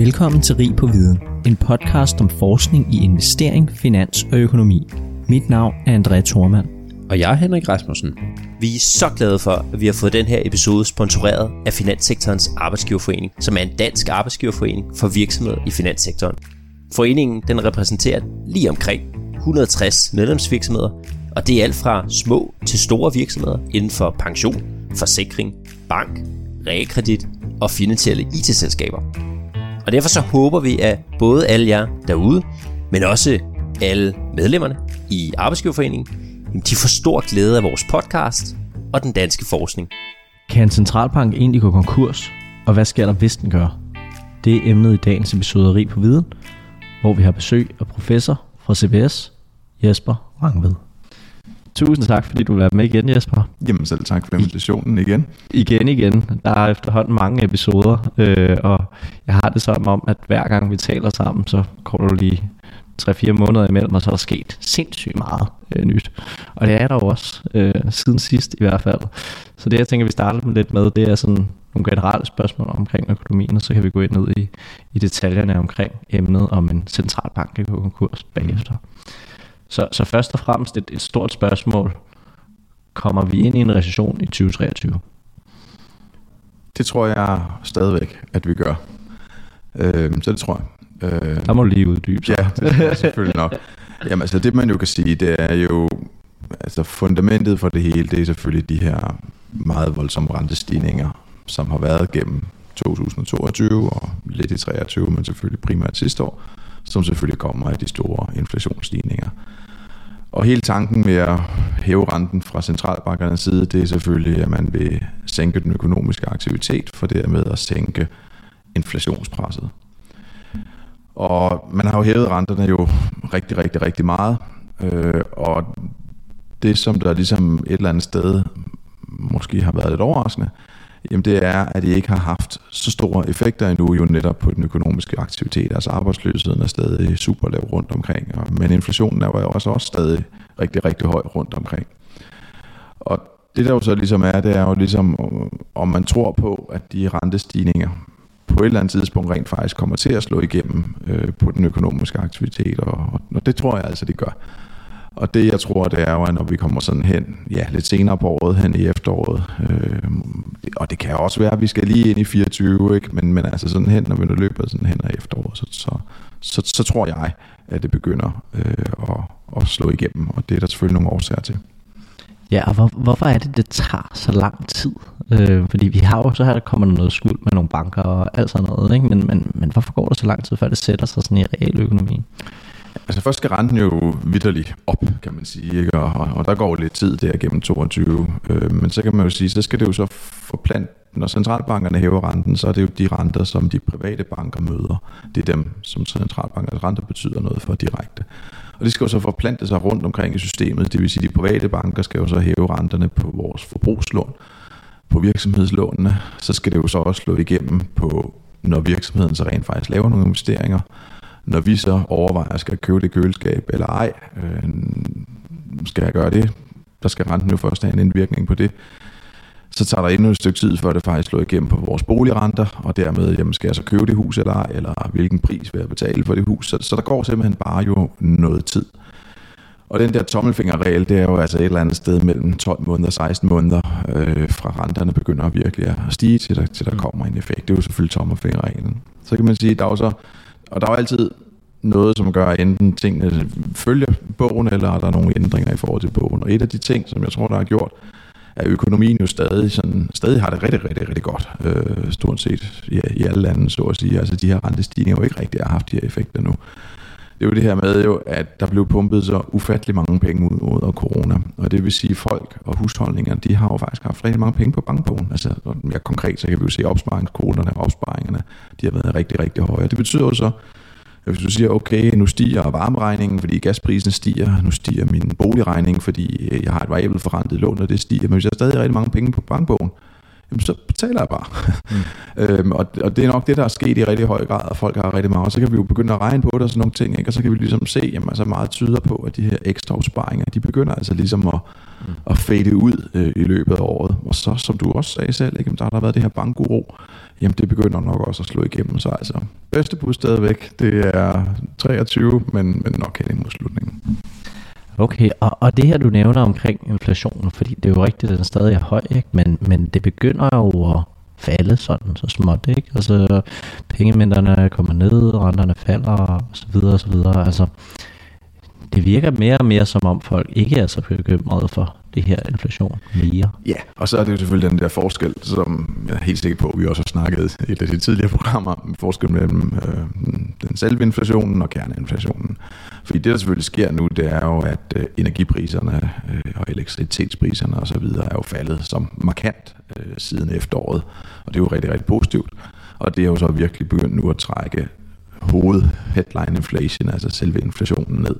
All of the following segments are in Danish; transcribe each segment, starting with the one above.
Velkommen til Rig på Viden, en podcast om forskning i investering, finans og økonomi. Mit navn er André Thormand. Og jeg er Henrik Rasmussen. Vi er så glade for, at vi har fået den her episode sponsoreret af Finanssektorens Arbejdsgiverforening, som er en dansk arbejdsgiverforening for virksomheder i finanssektoren. Foreningen den repræsenterer lige omkring 160 medlemsvirksomheder, og det er alt fra små til store virksomheder inden for pension, forsikring, bank, realkredit og finansielle IT-selskaber. Og derfor så håber vi, at både alle jer derude, men også alle medlemmerne i Arbejdsgiverforeningen, de får stor glæde af vores podcast og den danske forskning. Kan en centralbank egentlig gå konkurs? Og hvad sker der, hvis den gør? Det er emnet i dagens episode Rig på Viden, hvor vi har besøg af professor fra CBS, Jesper Rangved. Tusind tak, fordi du være med igen, Jesper. Jamen selv tak for invitationen igen. Igen, igen. Der er efterhånden mange episoder, øh, og jeg har det som om, at hver gang vi taler sammen, så kommer du lige 3-4 måneder imellem, og så er der sket sindssygt meget øh, nyt. Og det er der jo også, øh, siden sidst i hvert fald. Så det jeg tænker, vi starter med lidt med, det er sådan nogle generelle spørgsmål omkring økonomien, og så kan vi gå ind ned i, i detaljerne omkring emnet om en centralbank kan gå konkurs bagefter. Mm. Så, så først og fremmest et, et stort spørgsmål. Kommer vi ind i en recession i 2023? Det tror jeg stadigvæk, at vi gør. Øh, så det tror jeg. Øh, Der må du lige uddybe. Så. Ja, det er selvfølgelig nok. Jamen altså det man jo kan sige, det er jo, altså fundamentet for det hele, det er selvfølgelig de her meget voldsomme rentestigninger, som har været gennem 2022 og lidt i 2023, men selvfølgelig primært sidste år, som selvfølgelig kommer af de store inflationsstigninger. Og hele tanken med at hæve renten fra centralbankernes side, det er selvfølgelig, at man vil sænke den økonomiske aktivitet, for dermed at sænke inflationspresset. Og man har jo hævet renterne jo rigtig, rigtig, rigtig meget. Øh, og det, som der ligesom et eller andet sted måske har været lidt overraskende, jamen det er, at det ikke har haft så store effekter endnu jo netop på den økonomiske aktivitet. Altså arbejdsløsheden er stadig super lav rundt omkring, men inflationen er jo også, også stadig rigtig, rigtig høj rundt omkring. Og det der jo så ligesom er, det er jo ligesom, om man tror på, at de rentestigninger på et eller andet tidspunkt rent faktisk kommer til at slå igennem øh, på den økonomiske aktivitet, og, og det tror jeg altså, de gør. Og det jeg tror, det er jo, at når vi kommer sådan hen, ja, lidt senere på året, hen i efteråret, øh, og det kan også være, at vi skal lige ind i 24, ikke? Men, men altså sådan hen, når vi nu løber sådan hen af efteråret, så, så, så, så tror jeg, at det begynder øh, at, at slå igennem, og det er der selvfølgelig nogle årsager til. Ja, og hvor, hvorfor er det, det tager så lang tid? Øh, fordi vi har jo, så her der kommer der noget skuld med nogle banker og alt sådan noget, ikke? Men, men, men hvorfor går det så lang tid, før det sætter sig sådan i realøkonomien? Altså først skal renten jo vidderligt op, kan man sige, ikke? Og, og der går lidt tid der gennem 22. Øh, men så kan man jo sige, så skal det jo så forplante, når centralbankerne hæver renten, så er det jo de renter, som de private banker møder. Det er dem, som centralbankernes renter betyder noget for direkte. Og det skal jo så forplante sig rundt omkring i systemet, det vil sige, at de private banker skal jo så hæve renterne på vores forbrugslån, på virksomhedslånene, så skal det jo så også slå igennem på, når virksomheden så rent faktisk laver nogle investeringer, når vi så overvejer, skal jeg købe det køleskab eller ej, øh, skal jeg gøre det, der skal renten jo først have en indvirkning på det. Så tager der endnu et stykke tid, før det faktisk slår igennem på vores boligrenter, og dermed, jamen, skal jeg så købe det hus eller ej, eller hvilken pris vil jeg betale for det hus. Så, så der går simpelthen bare jo noget tid. Og den der tommelfingerregel, det er jo altså et eller andet sted mellem 12 måneder og 16 måneder, øh, fra renterne begynder at virkelig at stige, til der, til der kommer en effekt. Det er jo selvfølgelig tommelfingerreglen. Så kan man sige, der er jo så og der er jo altid noget, som gør, at enten tingene følger bogen, eller er der nogle ændringer i forhold til bogen. Og et af de ting, som jeg tror, der har gjort, at økonomien jo stadig, sådan, stadig har det rigtig, rigtig, rigtig godt, øh, stort set i, i alle lande, så at sige. Altså de her rentestigninger jo ikke rigtig har haft de her effekter nu. Det er jo det her med, jo, at der blev pumpet så ufattelig mange penge ud ud corona. Og det vil sige, at folk og husholdninger, de har jo faktisk haft rigtig mange penge på bankbogen. Altså mere konkret, så kan vi jo se opsparingskoderne og opsparingerne, de har været rigtig, rigtig høje. Og det betyder jo så, at hvis du siger, okay, nu stiger varmeregningen, fordi gasprisen stiger, nu stiger min boligregning, fordi øh, jeg har et variabelt forrentet lån, og det stiger, men hvis jeg har stadig rigtig mange penge på bankbogen, jamen så betaler jeg bare. Mm. øhm, og, og det er nok det, der er sket i rigtig høj grad, og folk har rigtig meget. Og så kan vi jo begynde at regne på det og sådan nogle ting, ikke? og så kan vi ligesom se, jamen så meget tyder på, at de her ekstra opsparinger, de begynder altså ligesom at, mm. og fade ud øh, i løbet af året. Og så, som du også sagde selv, ikke, der har der været det her bankuro, jamen det begynder nok også at slå igennem. Så altså, bedste bud stadigvæk, det er 23, men, men nok hen mod slutningen. Okay, og, og det her du nævner omkring inflationen, fordi det er jo rigtigt, at den stadig er høj, ikke? Men, men det begynder jo at falde sådan så småt, ikke? Altså pengemænderne kommer ned, renterne falder og så videre og så videre. Altså det virker mere og mere som om folk ikke er så bekymrede for det her inflation mere. Ja, og så er det jo selvfølgelig den der forskel, som jeg er helt sikker på, at vi også har snakket i et af de tidligere programmer, forskel mellem øh, den selve inflationen og kerneinflationen. Fordi det, der selvfølgelig sker nu, det er jo, at øh, energipriserne øh, og elektricitetspriserne osv. er jo faldet som markant øh, siden efteråret, og det er jo rigtig, rigtig positivt. Og det er jo så virkelig begyndt nu at trække hoved headline inflation, altså selve inflationen ned.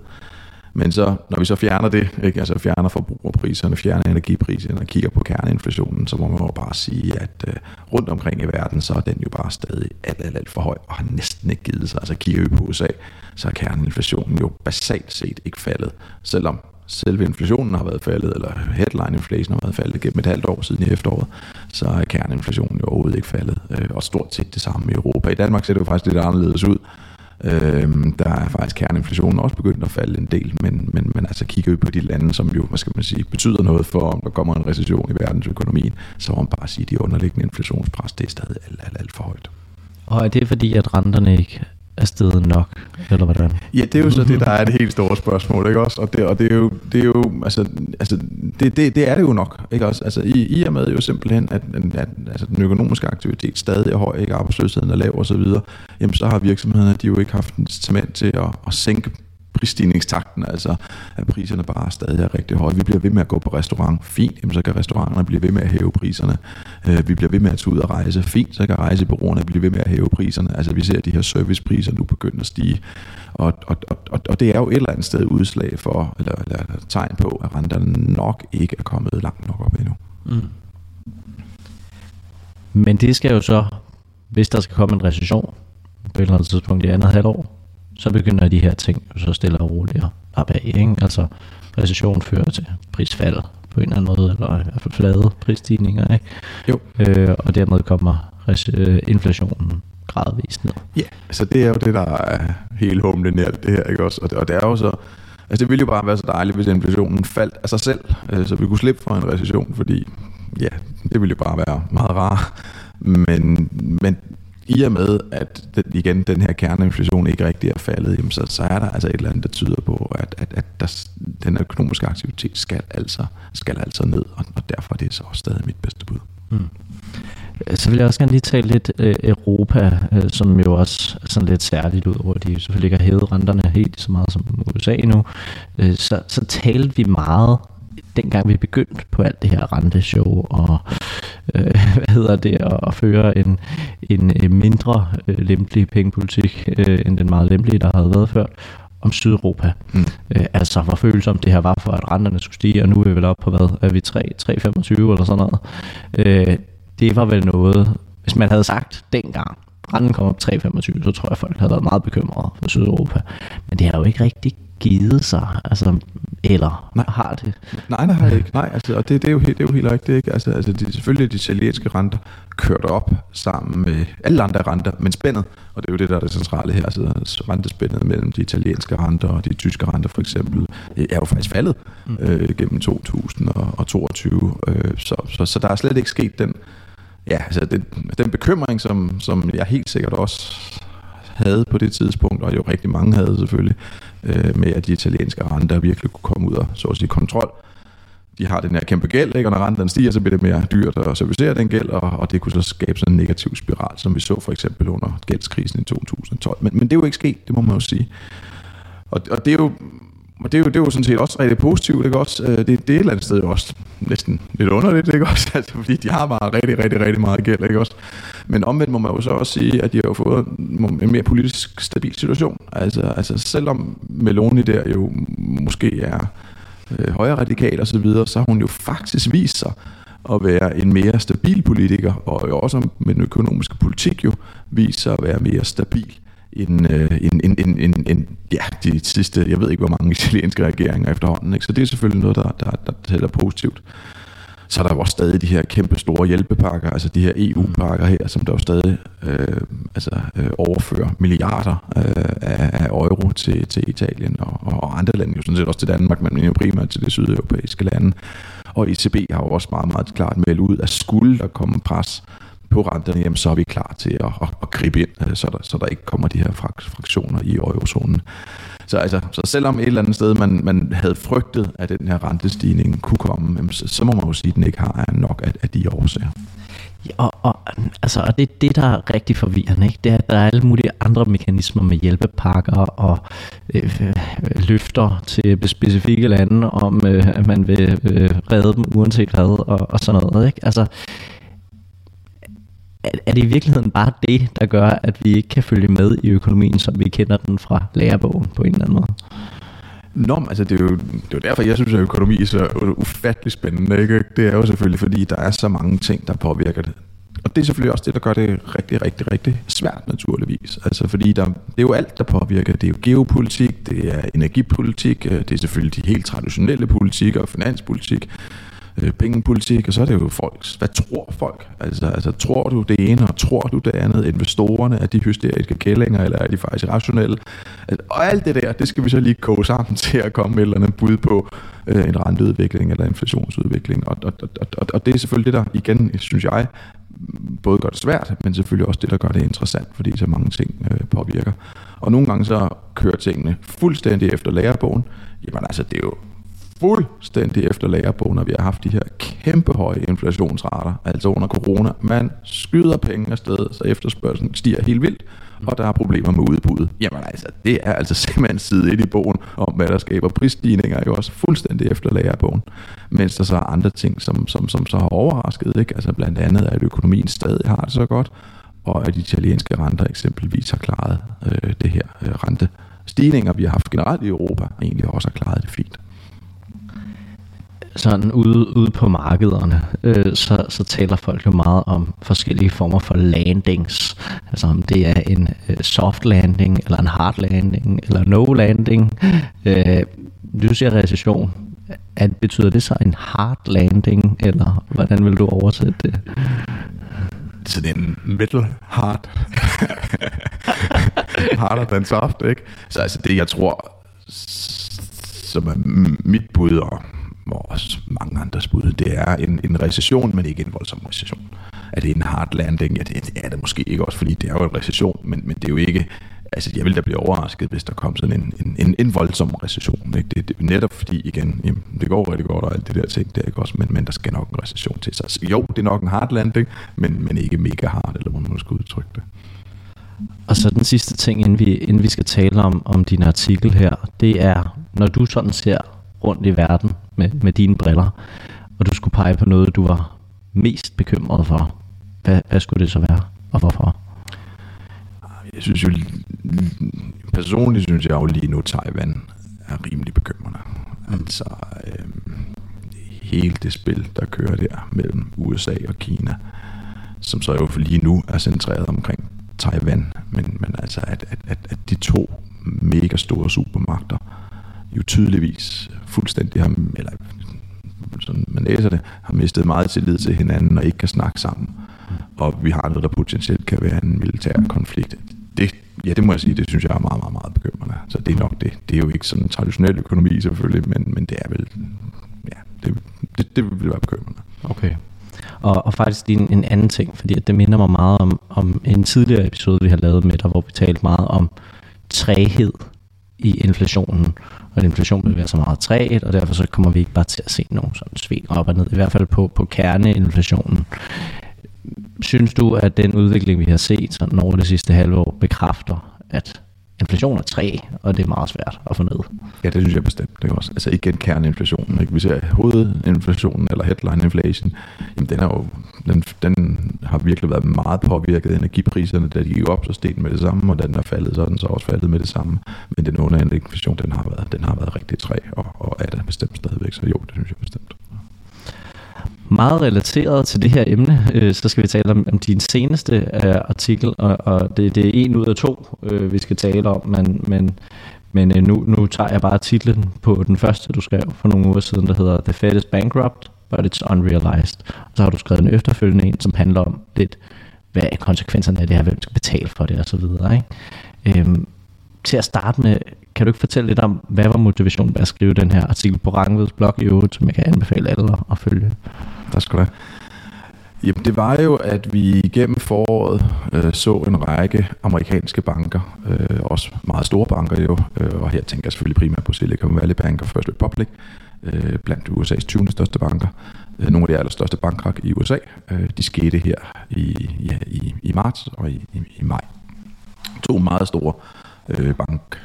Men så, når vi så fjerner det, ikke? altså fjerner forbrugerpriserne, fjerner energipriserne og kigger på kerneinflationen, så må man jo bare sige, at øh, rundt omkring i verden, så er den jo bare stadig alt, alt, alt for høj, og har næsten ikke givet sig. Altså kigger vi på USA, så er kerneinflationen jo basalt set ikke faldet, selvom selve inflationen har været faldet, eller headline inflation har været faldet gennem et halvt år siden i efteråret, så er kerneinflationen jo overhovedet ikke faldet, øh, og stort set det samme i Europa. I Danmark ser det jo faktisk lidt anderledes ud. Øhm, der er faktisk kerneinflationen også begyndt at falde en del, men, men, men altså kigger vi på de lande, som jo, hvad skal man sige, betyder noget for, om der kommer en recession i verdensøkonomien, så må man bare sige, at de underliggende inflationspres, det er stadig alt, alt, alt for højt. Og er det fordi, at renterne ikke er stedet nok, eller hvordan? Ja, det er jo så det, der er det helt store spørgsmål, ikke også? Og det, og det er jo, det er jo altså, altså det, det, det er det jo nok, ikke også? Altså i, i og med jo simpelthen, at, at altså, den økonomiske aktivitet stadig er høj, ikke arbejdsløsheden er lav og så videre, jamen så har virksomhederne de jo ikke haft en incitament til at, at sænke prisstigningstakten, altså at priserne bare stadig er rigtig høje. Vi bliver ved med at gå på restaurant, fint, jamen, så kan restauranterne blive ved med at hæve priserne. Øh, vi bliver ved med at tage ud og rejse, fint, så kan rejsebureauerne blive ved med at hæve priserne. Altså vi ser at de her servicepriser nu begynde at stige, og, og, og, og det er jo et eller andet sted udslag for, eller, eller, eller tegn på, at renterne nok ikke er kommet langt nok op endnu. Mm. Men det skal jo så, hvis der skal komme en recession på et eller andet tidspunkt i andet halvår, så begynder de her ting så stille og roligt opad. Ikke? Altså recession fører til prisfald på en eller anden måde, eller i hvert fald flade prisstigninger. Ikke? Jo. Øh, og dermed kommer øh, inflationen gradvist ned. Ja, altså det er jo det, der er helt humlen i alt det her, ikke også? Og det, og det er jo så, altså det ville jo bare være så dejligt, hvis inflationen faldt af sig selv, øh, så vi kunne slippe for en recession, fordi ja, det ville jo bare være meget rart. Men, men i og med, at den, igen den her kerneinflation ikke rigtig er faldet, jamen så, så er der altså et eller andet, der tyder på, at, at, at der, den økonomiske aktivitet skal altså, skal altså ned, og, og derfor er det så også stadig mit bedste bud. Mm. Så vil jeg også gerne lige tale lidt øh, Europa, øh, som jo også er sådan lidt særligt ud hvor de selvfølgelig ikke har hævet renterne helt så meget som USA nu. Øh, så, så talte vi meget dengang vi begyndte på alt det her renteshow og øh, hvad hedder det at, føre en, en, en mindre øh, lempelig pengepolitik øh, end den meget lempelige der havde været før om Sydeuropa. Mm. Øh, altså hvor følsomt det her var for at renterne skulle stige og nu er vi vel op på hvad er vi 3 3,25 eller sådan noget. Øh, det var vel noget hvis man havde sagt dengang renten kom op 3,25 så tror jeg folk havde været meget bekymrede for Sydeuropa. Men det har jo ikke rigtig givet sig, altså, eller nej. har det? Nej, det har det ikke. Nej, altså, og det, det, er jo helt, det er jo helt rigtigt. Ikke? Altså, altså de, selvfølgelig de italienske renter kørt op sammen med alle andre renter, men spændet, og det er jo det, der er det centrale her, altså rentespændet mellem de italienske renter og de tyske renter for eksempel, er jo faktisk faldet mm. øh, gennem 2022. Øh, så, så, så der er slet ikke sket den, ja, altså den, den bekymring, som, som jeg helt sikkert også havde på det tidspunkt, og jo rigtig mange havde selvfølgelig, øh, med at de italienske renter virkelig kunne komme ud og så at sige kontrol. De har den her kæmpe gæld, ikke? og når renten stiger, så bliver det mere dyrt at servicere den gæld, og, og det kunne så skabe sådan en negativ spiral, som vi så for eksempel under gældskrisen i 2012. Men, men det er jo ikke sket, det må man jo sige. Og, og det er jo og det er, jo, det er jo sådan set også rigtig positivt, ikke også? Øh, det, det er et eller andet sted også næsten lidt underligt, ikke også? Altså, fordi de har bare rigtig, rigtig, rigtig meget gæld, ikke også? Men omvendt må man jo så også sige, at de har jo fået en mere politisk stabil situation. Altså, altså selvom Meloni der jo måske er øh, højre radikal og så videre, så har hun jo faktisk vist sig at være en mere stabil politiker, og jo også med den økonomiske politik jo vist sig at være mere stabil en, øh, en, en, en, en, en, ja, de sidste, jeg ved ikke hvor mange italienske regeringer efterhånden. Ikke? Så det er selvfølgelig noget, der, der, der tæller positivt. Så er der jo også stadig de her kæmpe store hjælpepakker, altså de her EU-pakker her, som der jo stadig øh, altså, øh, overfører milliarder øh, af, af euro til, til Italien og, og andre lande, jo sådan set også til Danmark, men jo primært til de sydeuropæiske lande. Og ECB har jo også meget, meget klart meldt ud, at skulle der komme pres på renterne, jamen, så er vi klar til at, at, at gribe ind, øh, så der, så der ikke kommer de her fraktioner i eurozonen. Så, altså, så selvom et eller andet sted man, man havde frygtet, at den her rentestigning kunne komme, jamen, så, så må man jo sige, at den ikke har nok af, af de årsager. Ja, og, og, altså, og det er det, der er rigtig forvirrende. Ikke? Det er, at der er alle mulige andre mekanismer med hjælpepakker og øh, øh, løfter til specifikke lande om, øh, at man vil øh, redde dem uanset hvad og, og sådan noget. Ikke? Altså, er det i virkeligheden bare det, der gør, at vi ikke kan følge med i økonomien, som vi kender den fra lærebogen på en eller anden måde? Nå, altså det er, jo, det er jo derfor, jeg synes, at økonomi er så ufattelig spændende. Ikke? Det er jo selvfølgelig, fordi der er så mange ting, der påvirker det. Og det er selvfølgelig også det, der gør det rigtig, rigtig, rigtig svært naturligvis. Altså fordi der, det er jo alt, der påvirker. Det er jo geopolitik, det er energipolitik, øh, det er selvfølgelig de helt traditionelle politikker og finanspolitik øh, pengepolitik, og så er det jo folks. Hvad tror folk? Altså, altså tror du det ene, og tror du det andet? Investorerne, er de hysteriske kællinger, eller er de faktisk rationelle? Altså, og alt det der, det skal vi så lige koge sammen til at komme med et eller andet bud på øh, en renteudvikling eller inflationsudvikling. Og, og, og, og, og det er selvfølgelig det, der igen, synes jeg, både gør det svært, men selvfølgelig også det, der gør det interessant, fordi så mange ting øh, påvirker. Og nogle gange så kører tingene fuldstændig efter lærebogen. Jamen altså, det er jo fuldstændig efter lagerbogen, når vi har haft de her kæmpe høje inflationsrater, altså under corona. Man skyder penge afsted, så efterspørgselen stiger helt vildt, og der er problemer med udbuddet. Jamen altså, det er altså simpelthen side et i bogen om, hvad der skaber prisstigninger, jo også fuldstændig efter lagerbogen. Mens der så er andre ting, som, som, som så har overrasket, ikke? altså blandt andet, at økonomien stadig har det så godt, og at de italienske renter eksempelvis har klaret øh, det her øh, rente stigninger, vi har haft generelt i Europa, egentlig også har klaret det fint sådan ude, ude på markederne, øh, så, så taler folk jo meget om forskellige former for landings. Altså om det er en øh, soft landing, eller en hard landing, eller no landing. Øh, du siger recession. At, betyder det så en hard landing, eller hvordan vil du oversætte det? Så det er en middle hard. Harder than soft, ikke? Så altså det, jeg tror, som er mit bud, og og også mange andres bud, det er en, en recession, men ikke en voldsom recession. Er det en hard landing? Ja, det, det er det måske ikke også, fordi det er jo en recession, men, men det er jo ikke, altså jeg ville da blive overrasket, hvis der kom sådan en, en, en, en voldsom recession. Ikke? Det, det, netop fordi, igen, jamen, det går rigtig godt og alt det der ting, det er ikke også, men, men der skal nok en recession til. Så jo, det er nok en hard landing, men, men ikke mega hard, eller hvordan man skal udtrykke det. Og så den sidste ting, inden vi, inden vi skal tale om, om din artikel her, det er, når du sådan ser rundt i verden med, med dine briller, og du skulle pege på noget, du var mest bekymret for, hvad, hvad skulle det så være, og hvorfor? Jeg synes jo, personligt synes jeg jo lige nu, Taiwan er rimelig bekymrende. Altså, øh, hele det spil, der kører der mellem USA og Kina, som så jo lige nu er centreret omkring Taiwan, men, men altså, at, at, at, at de to mega store supermagter jo tydeligvis fuldstændig har, eller sådan man læser det, har mistet meget tillid til hinanden og ikke kan snakke sammen. Og vi har noget, der potentielt kan være en militær konflikt. Det, ja, det må jeg sige, det synes jeg er meget, meget, meget bekymrende. Så det er nok det. Det er jo ikke sådan en traditionel økonomi selvfølgelig, men, men det er vel, ja, det, det, det vil være bekymrende. Okay. Og, og faktisk en, en anden ting, fordi det minder mig meget om, om en tidligere episode, vi har lavet med dig, hvor vi talte meget om træhed i inflationen, og inflation vil være så meget træet, og derfor så kommer vi ikke bare til at se nogen sådan sving op og ned, i hvert fald på, på kerneinflationen. Synes du, at den udvikling, vi har set sådan over det sidste halve år, bekræfter, at inflation er 3, og det er meget svært at få ned. Ja, det synes jeg bestemt. Det er også. Altså igen kerneinflationen. Ikke? Vi ser hovedinflationen, eller headline inflation, jamen den, er jo, den, den har virkelig været meget påvirket af energipriserne, da de gik op, så steg med det samme, og den er faldet, så er den så også faldet med det samme. Men den underliggende inflation, den har været, den har været rigtig træ, og, og er det bestemt stadigvæk, så jo, det synes jeg bestemt. Meget relateret til det her emne, øh, så skal vi tale om, om din seneste øh, artikel, og, og det, det er en ud af to, øh, vi skal tale om, men, men, men øh, nu, nu tager jeg bare titlen på den første, du skrev for nogle uger siden, der hedder The Fed is Bankrupt, but it's unrealized. Og så har du skrevet en efterfølgende en, som handler om lidt, hvad er konsekvenserne af det her, hvem skal betale for det osv. Ikke? Øhm, til at starte med, kan du ikke fortælle lidt om, hvad var motivationen ved at skrive den her artikel på Rangveds blog i øvrigt, som jeg kan anbefale alle at følge? Tak skal du have. Jamen, det var jo, at vi gennem foråret øh, så en række amerikanske banker, øh, også meget store banker jo, øh, og her tænker jeg selvfølgelig primært på Silicon Valley Bank og First Republic, øh, blandt USA's 20. største banker, øh, nogle af de allerstørste bankkrak i USA. Øh, de skete her i, ja, i, i marts og i, i, i maj. To meget store øh, Øh, bank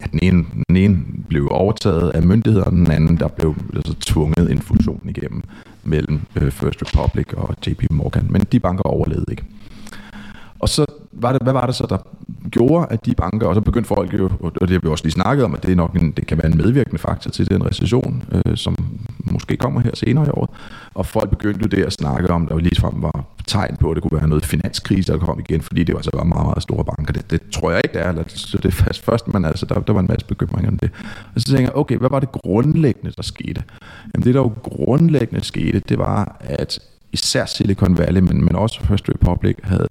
ja, den, ene, den ene blev overtaget af myndighederne, den anden der blev altså, tvunget en fusion igennem mellem øh, First Republic og JP Morgan. Men de banker overlevede ikke. Og så var det, hvad var det så, der gjorde, at de banker, og så begyndte folk jo, og det har vi også lige snakket om, at det, er nok en, det kan være en medvirkende faktor til den recession, øh, som måske kommer her senere i året. Og folk begyndte jo der at snakke om, der jo ligefrem var tegn på, at det kunne være noget finanskrise, der kom igen, fordi det var så var meget, meget store banker. Det, det tror jeg ikke, det er. Eller, så det er fast først, men altså, der, der var en masse bekymringer om det. Og så tænker jeg, okay, hvad var det grundlæggende, der skete? Jamen det, der jo grundlæggende skete, det var, at især Silicon Valley, men, men også First Republic, havde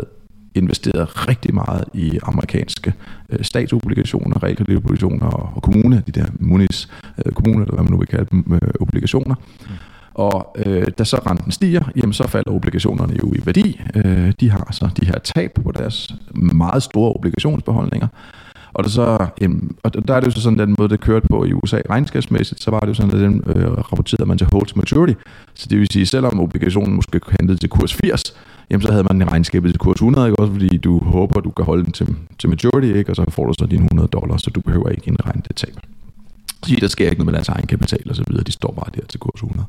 investeret rigtig meget i amerikanske øh, statsobligationer, realkreditobligationer og, og kommune, de der munis øh, kommuner, eller hvad man nu vil kalde dem, øh, obligationer. Mm. Og øh, da så renten stiger, jamen så falder obligationerne jo i værdi. Øh, de har så de her tab på deres meget store obligationsbeholdninger. Og, der, så, jamen, og der er det jo så sådan den måde, det kørte på i USA regnskabsmæssigt, så var det jo sådan, at den øh, rapporterede man til hold to maturity. Så det vil sige, selvom obligationen måske handlede til kurs 80, jamen så havde man regnskabet til kurs 100, ikke? også fordi du håber, du kan holde den til, til maturity, ikke? og så får du så dine 100 dollars, så du behøver ikke indregne det tab. Så der sker ikke noget med deres egen kapital og så videre, de står bare der til kurs 100.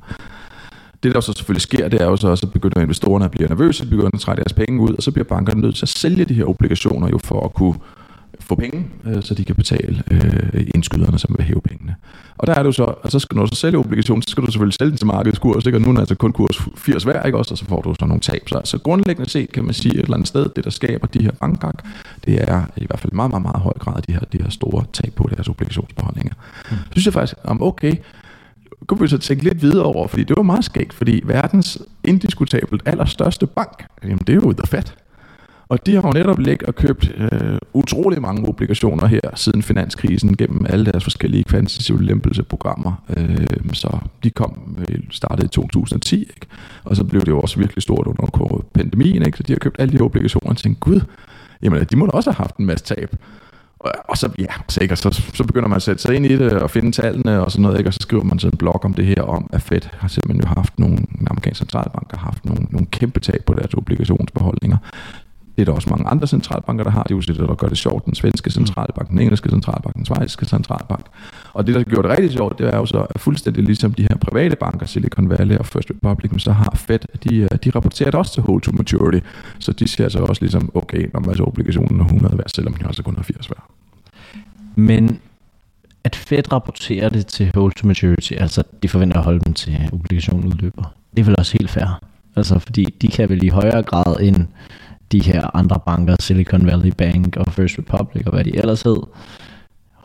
Det der så selvfølgelig sker, det er jo så også, at begynder investorerne at blive nervøse, de begynder at trække deres penge ud, og så bliver bankerne nødt til at sælge de her obligationer jo for at kunne få penge, øh, så de kan betale øh, indskyderne, som vil hæve pengene. Og der er jo så, og så skal du så sælge obligationen, så skal du selvfølgelig sælge den til markedskurs, ikke? og nu er det altså kun kurs 80 værd, ikke også, og så får du så nogle tab. Så, så grundlæggende set kan man sige et eller andet sted, det der skaber de her bankkak, det er i hvert fald meget, meget, meget høj grad de her, de her store tab på deres obligationsbeholdninger. Mm. Så synes jeg faktisk, om okay, kunne vi så tænke lidt videre over, fordi det var meget skægt, fordi verdens indiskutabelt allerstørste bank, jamen det er jo The Fed. Og de har jo netop ligget og købt øh, utrolig mange obligationer her siden finanskrisen gennem alle deres forskellige kvantitative lempelseprogrammer. Øh, så de kom øh, startede i 2010, ikke? og så blev det jo også virkelig stort under pandemien. Ikke? Så de har købt alle de obligationer og tænkt, gud, jamen de må da også have haft en masse tab. Og, så, ja, så, ikke? Og så, så begynder man at sætte sig ind i det og finde tallene og sådan noget, ikke? og så skriver man så en blog om det her, om at Fed har simpelthen jo haft nogle, den amerikanske centralbank har haft nogle, nogle kæmpe tab på deres obligationsbeholdninger. Det er der også mange andre centralbanker, der har. Det er jo det, der gør det sjovt. Den svenske centralbank, den engelske centralbank, den svejsiske centralbank. Og det, der gjorde det rigtig sjovt, det er jo så at fuldstændig ligesom de her private banker, Silicon Valley og First Republic, så har Fed, de, øh, de rapporterer også til hold to maturity. Så de siger så også ligesom, okay, når man så obligationen er 100 værd, selvom de også kun har 80 værd. Men at Fed rapporterer det til hold to maturity, altså de forventer at holde dem til obligationen udløber, det er vel også helt fair. Altså fordi de kan vel i højere grad end de her andre banker, Silicon Valley Bank og First Republic og hvad de ellers hed,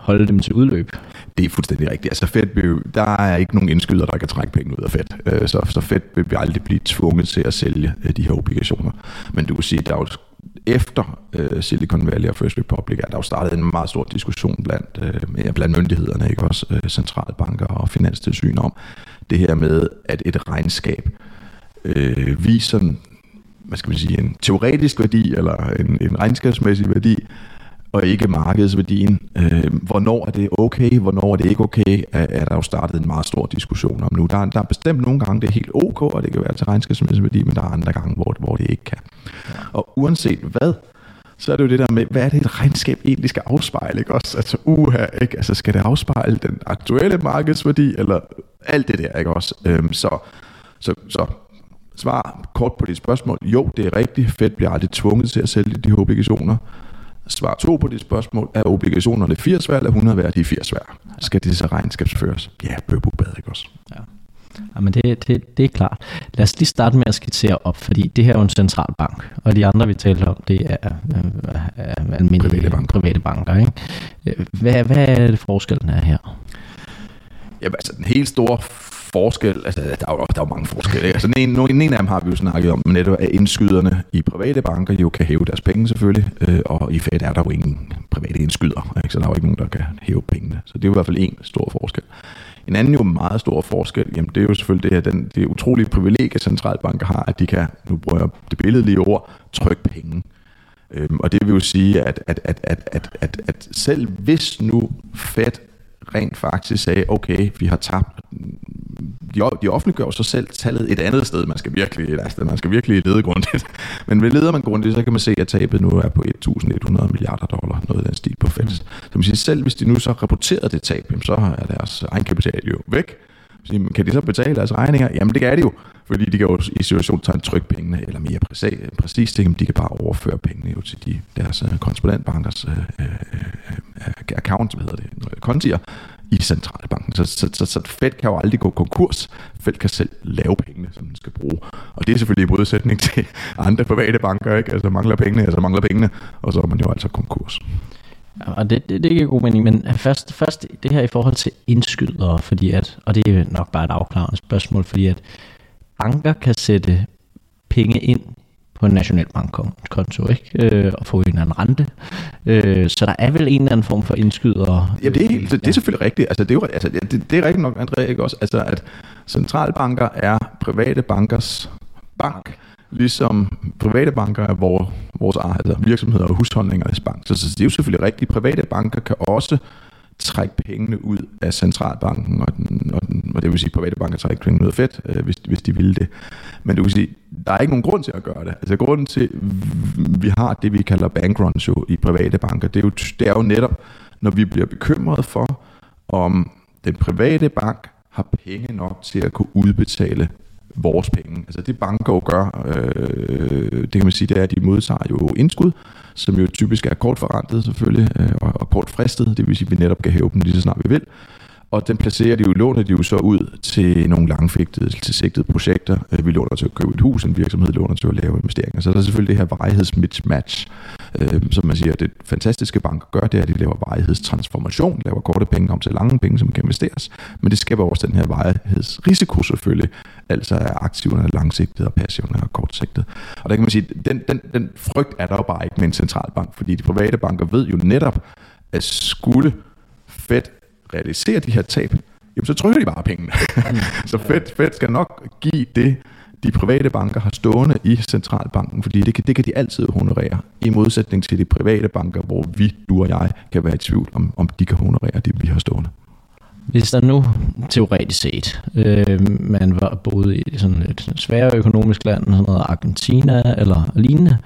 holde dem til udløb. Det er fuldstændig rigtigt. Altså Fed, der er ikke nogen indskyder, der kan trække penge ud af Fed. Øh, så, så Fed vil aldrig blive tvunget til at sælge øh, de her obligationer. Men du kan sige, der er jo efter øh, Silicon Valley og First Republic, er der jo startet en meget stor diskussion blandt, øh, blandt myndighederne, ikke også øh, centralbanker og finanstilsyn om det her med, at et regnskab øh, viser hvad skal man sige, en teoretisk værdi, eller en, en regnskabsmæssig værdi, og ikke markedsværdien. Øh, hvornår er det okay, hvornår er det ikke okay, er, er der jo startet en meget stor diskussion om nu. Der, der er bestemt nogle gange, det er helt ok, og det kan være til regnskabsmæssig værdi, men der er andre gange, hvor, hvor det ikke kan. Og uanset hvad, så er det jo det der med, hvad er det et regnskab egentlig skal afspejle, ikke også? Altså, uha, ikke? Altså, skal det afspejle den aktuelle markedsværdi, eller alt det der, ikke også? Øhm, så, så, så Svar kort på dit spørgsmål. Jo, det er rigtigt. Fed bliver aldrig tvunget til at sælge de her obligationer. Svar to på dit spørgsmål. Er obligationerne 80 værd eller 100 værd? De er 80 værd. Skal det så regnskabsføres? Ja, bøbubad, ikke også? Ja. Jamen det, det, det er klart. Lad os lige starte med at skitsere op, fordi det her er jo en centralbank, og de andre, vi taler om, det er, er, er almindelige private banker. Private banker ikke? Hvad, hvad er det forskellen er her? Jamen altså den helt store forskel, altså der er jo, der er jo mange forskelle. Altså, den, ene, den ene af dem har vi jo snakket om, netop at indskyderne i private banker jo kan hæve deres penge selvfølgelig, øh, og i Fed er der jo ingen private indskyder, ikke? så der er jo ikke nogen, der kan hæve pengene. Så det er jo i hvert fald en stor forskel. En anden jo meget stor forskel, jamen det er jo selvfølgelig det her, den, det utrolige privilegie, centralbanker har, at de kan, nu bruger jeg det billedlige ord, trykke penge. Øhm, og det vil jo sige, at, at, at, at, at, at, at selv hvis nu Fed rent faktisk sagde, okay, vi har tabt de, de offentliggør så selv tallet et andet sted. Man skal virkelig, altså, man skal virkelig lede grundigt. Men ved leder man grundigt, så kan man se, at tabet nu er på 1.100 milliarder dollar, noget af den stil på Fed. Så man siger, selv hvis de nu så rapporterede det tab, så er deres egenkapital jo væk. Kan de så betale deres regninger? Jamen det kan de jo, fordi de kan jo i situationen tage trykke pengene, eller mere præcis, præcis ting, de kan bare overføre pengene jo til de, deres øh, uh, korrespondentbankers uh, øh, uh, øh, uh, account, hvad hedder det, kontier, i centralbanken. Så, så, så, så Fed kan jo aldrig gå konkurs. Fed kan selv lave pengene, som den skal bruge. Og det er selvfølgelig i modsætning til andre private banker, ikke? Altså mangler pengene, altså mangler pengene, og så er man jo altså konkurs. Og det, det, det giver god mening, men først, først det her i forhold til indskydere, fordi at, og det er nok bare et afklarende spørgsmål, fordi at banker kan sætte penge ind på en nationalbankkonto, ikke? Øh, og få en eller anden rente. Øh, så der er vel en eller anden form for indskyder. Ja, det er, helt, det er selvfølgelig rigtigt. Altså, det, er jo, altså, det, det er rigtigt nok, André, ikke også? Altså, at centralbanker er private bankers bank, ligesom private banker er vores, vores altså virksomheder og husholdningernes bank. Så, så det er jo selvfølgelig rigtigt. Private banker kan også trække pengene ud af centralbanken, og, den, og, den, og det vil sige, at private banker trækker pengene ud af fedt, øh, hvis, hvis de ville det. Men du kan sige, der er ikke nogen grund til at gøre det. Altså grunden til, vi har det, vi kalder bankruns jo i private banker, det er jo, det er jo netop, når vi bliver bekymret for, om den private bank har penge nok til at kunne udbetale vores penge. Altså det banker jo gør, øh, det kan man sige, det er, at de modtager jo indskud, som jo typisk er kort forrentet selvfølgelig, øh, og, og kort fristet, det vil sige, at vi netop kan hæve dem lige så snart vi vil. Og den placerer de jo, låner de jo så ud til nogle langfægtede, til sigtede projekter. Øh, vi låner til at købe et hus, en virksomhed låner til at lave investeringer. Så der er selvfølgelig det her varighedsmismatch, øh, som man siger, det fantastiske banker gør, det er, at de laver varighedstransformation, laver korte penge om til lange penge, som kan investeres. Men det skaber også den her varighedsrisiko selvfølgelig, altså er aktiverne langsigtede og passiverne er kortsigtede. Og der kan man sige, den, den, den frygt er der jo bare ikke med en centralbank, fordi de private banker ved jo netop, at skulle Fed realisere de her tab, jamen så trykker de bare pengene. Mm. så Fed, Fed skal nok give det, de private banker har stående i centralbanken, fordi det kan, det kan de altid honorere, i modsætning til de private banker, hvor vi, du og jeg, kan være i tvivl om, om de kan honorere det, vi har stående. Hvis der nu teoretisk set, øh, man var boet i sådan et sværere økonomisk land, sådan noget Argentina eller lignende,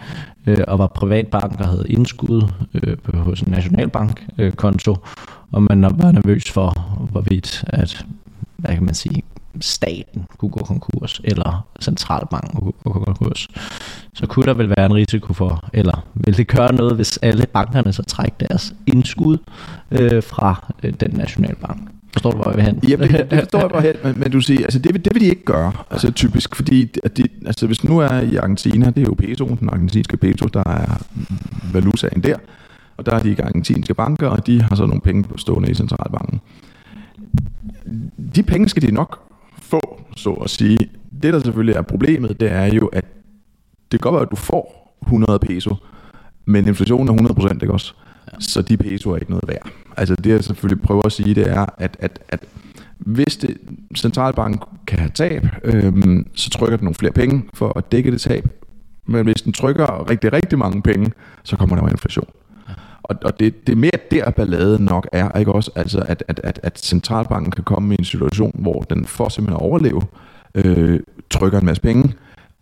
øh, og var privatbank, der havde indskud øh, hos en nationalbankkonto, øh, og man var nervøs for, hvorvidt at, hvad kan man sige, staten kunne gå konkurs, eller centralbanken kunne gå konkurs, så kunne der vel være en risiko for, eller vil det gøre noget, hvis alle bankerne så trækker deres indskud øh, fra øh, den nationalbank? Forstår du, hvor jeg vil hen? Ja, det, det forstår jeg hvor hen, men, men du siger, altså det, det vil de ikke gøre, altså typisk, fordi at de, altså hvis nu er i Argentina, det er jo peso, den argentinske peso, der er mm, valutaen der, og der er de argentinske banker, og de har så nogle penge stående i centralbanken. De penge skal de nok få, så at sige. Det, der selvfølgelig er problemet, det er jo, at det kan godt være, at du får 100 peso, men inflationen er 100%, ikke også? Så de peso er ikke noget værd. Altså det, jeg selvfølgelig prøver at sige, det er, at, at, at hvis det, centralbanken kan have tab, øhm, så trykker den nogle flere penge for at dække det tab. Men hvis den trykker rigtig, rigtig mange penge, så kommer der jo inflation. Og, og det, det er mere der, balladen nok er, ikke også? Altså, at, at, at, at centralbanken kan komme i en situation, hvor den for simpelthen at overleve, øh, trykker en masse penge,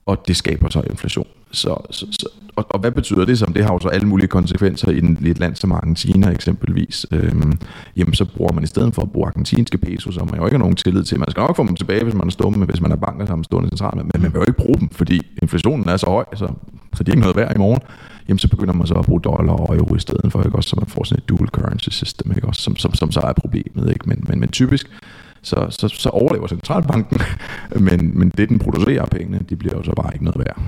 og det skaber så inflation. Så, så, så, og, og hvad betyder det som? Det har jo så alle mulige konsekvenser i, en, i et land som Argentina eksempelvis. Øhm, jamen så bruger man i stedet for at bruge argentinske pesos, som man jo ikke har nogen tillid til. Man skal nok få dem tilbage, hvis man er stumme, hvis man er banker, sammen stående centralt, men man vil jo ikke bruge dem, fordi inflationen er så høj, så, så de er ikke noget værd i morgen. Jamen så begynder man så at bruge dollar og euro i stedet for, ikke også, så man får sådan et dual currency system, ikke også, som, som, som så er problemet. Ikke? Men, men, men typisk, så, så, så overlever centralbanken, men, men det, den producerer af pengene, de bliver jo så bare ikke noget værd.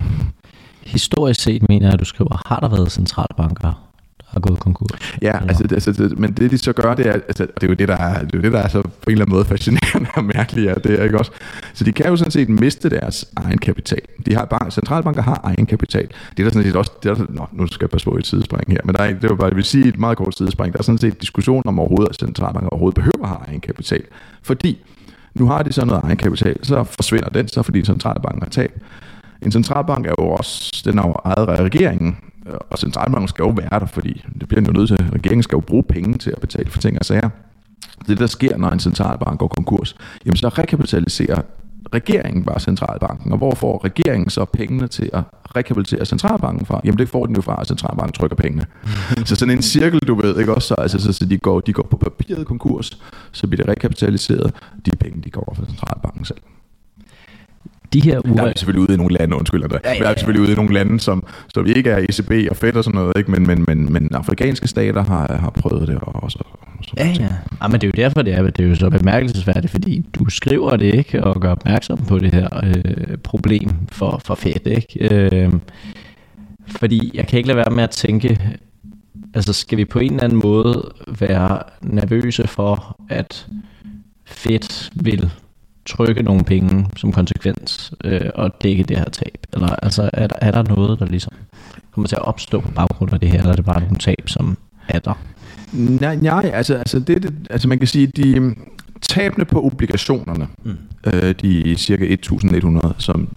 Historisk set mener jeg, at du skriver, har der været centralbanker, har gået konkurs. Ja, altså, altså det, men det de så gør, det er, altså, det er jo det, der er, det er, jo det, der er så på en eller anden måde fascinerende og mærkeligt, ja, det er ikke også. Så de kan jo sådan set miste deres egen kapital. De har bank, centralbanker har egen kapital. Det er der sådan set også, det er der, nå, nu skal jeg passe på et sidespring her, men der er, det var bare, jeg vil sige et meget kort sidespring. Der er sådan set diskussion om overhovedet, at centralbanker overhovedet behøver at have egen kapital. Fordi nu har de så noget egen kapital, så forsvinder den så, fordi centralbanken har tab. En centralbank er jo også, den er jo ejet af regeringen, og centralbanken skal jo være der, fordi det bliver jo nødt til, regeringen skal jo bruge penge til at betale for ting og sager. Det der sker, når en centralbank går konkurs, jamen så rekapitaliserer regeringen bare centralbanken, og hvor får regeringen så pengene til at rekapitalisere centralbanken fra? Jamen det får den jo fra, at centralbanken trykker pengene. så sådan en cirkel, du ved, ikke også? Så, altså, så, så de, går, de går på papiret konkurs, så bliver det rekapitaliseret, de penge, de går over fra centralbanken selv de her uger... Der er selvfølgelig ude i nogle lande, undskyld, der. Ja, ja, ja. Der er selvfølgelig ude i nogle lande, som, som ikke er ECB og Fed og sådan noget, ikke? Men, men, men, men afrikanske stater har, har prøvet det også. Og ja, ja. ja. men det er jo derfor, det er, det er jo så bemærkelsesværdigt, fordi du skriver det ikke og gør opmærksom på det her øh, problem for, for Fed, ikke? Øh, fordi jeg kan ikke lade være med at tænke, altså skal vi på en eller anden måde være nervøse for, at Fed vil trykke nogle penge som konsekvens øh, og dække det her tab? Eller altså, er, der, er der noget, der ligesom kommer til at opstå på baggrund af det her, eller er det bare nogle tab, som er der? Nej, nej altså, altså, det, det, altså man kan sige, de tabene på obligationerne, mm. øh, de cirka 1.100, som